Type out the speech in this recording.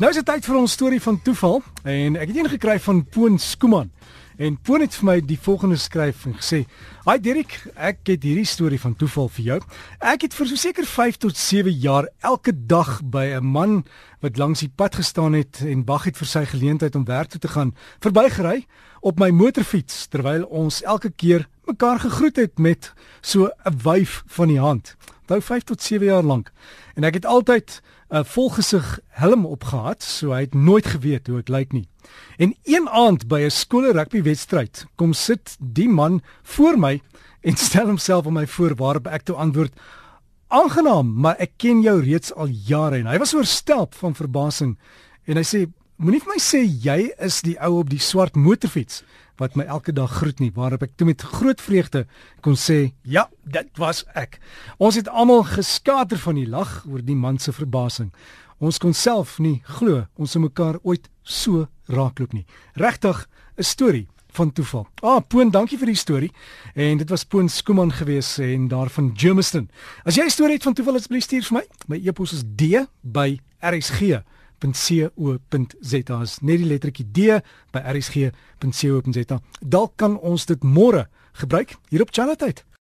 Nou is dit tyd vir ons storie van toeval en ek het een gekry van Poon Skooman. En Poon het vir my die volgende skryf en gesê: "Haai Dirk, ek het hierdie storie van toeval vir jou. Ek het vir so seker 5 tot 7 jaar elke dag by 'n man wat langs die pad gestaan het en wag het vir sy geleentheid om werk toe te gaan, verbygery op my motorfiets terwyl ons elke keer mekaar gegroet het met so 'n wyf van die hand." Nou 5 tot 7 jaar lank. En ek het altyd 'n uh, volgesig helm opgehad, so hy het nooit geweet hoe ek lyk nie. En een aand by 'n skool rugby wedstryd, kom sit die man voor my en stel homself op my voor waarop ek toe antwoord: "Aangenaam, maar ek ken jou reeds al jare." En hy was oorstelp van verbasing en hy sê: "Moenie vir my sê jy is die ou op die swart motorfiets wat my elke dag groet nie waarop ek toe met groot vreugde kon sê ja dit was ek ons het almal geskater van die lag oor die man se verbasing ons kon self nie glo ons sou mekaar ooit so raakloop nie regtig 'n storie van toeval. Ah, Poon, dankie vir die storie. En dit was Poon Skooman gewees en daarvan Germiston. As jy 'n storie het van toeval, asseblief stuur vir my. My e-pos is d by rsg rsg.co.za is net die lettertjie D by rsg.co.za. Dalk kan ons dit môre gebruik hier op Charlotte.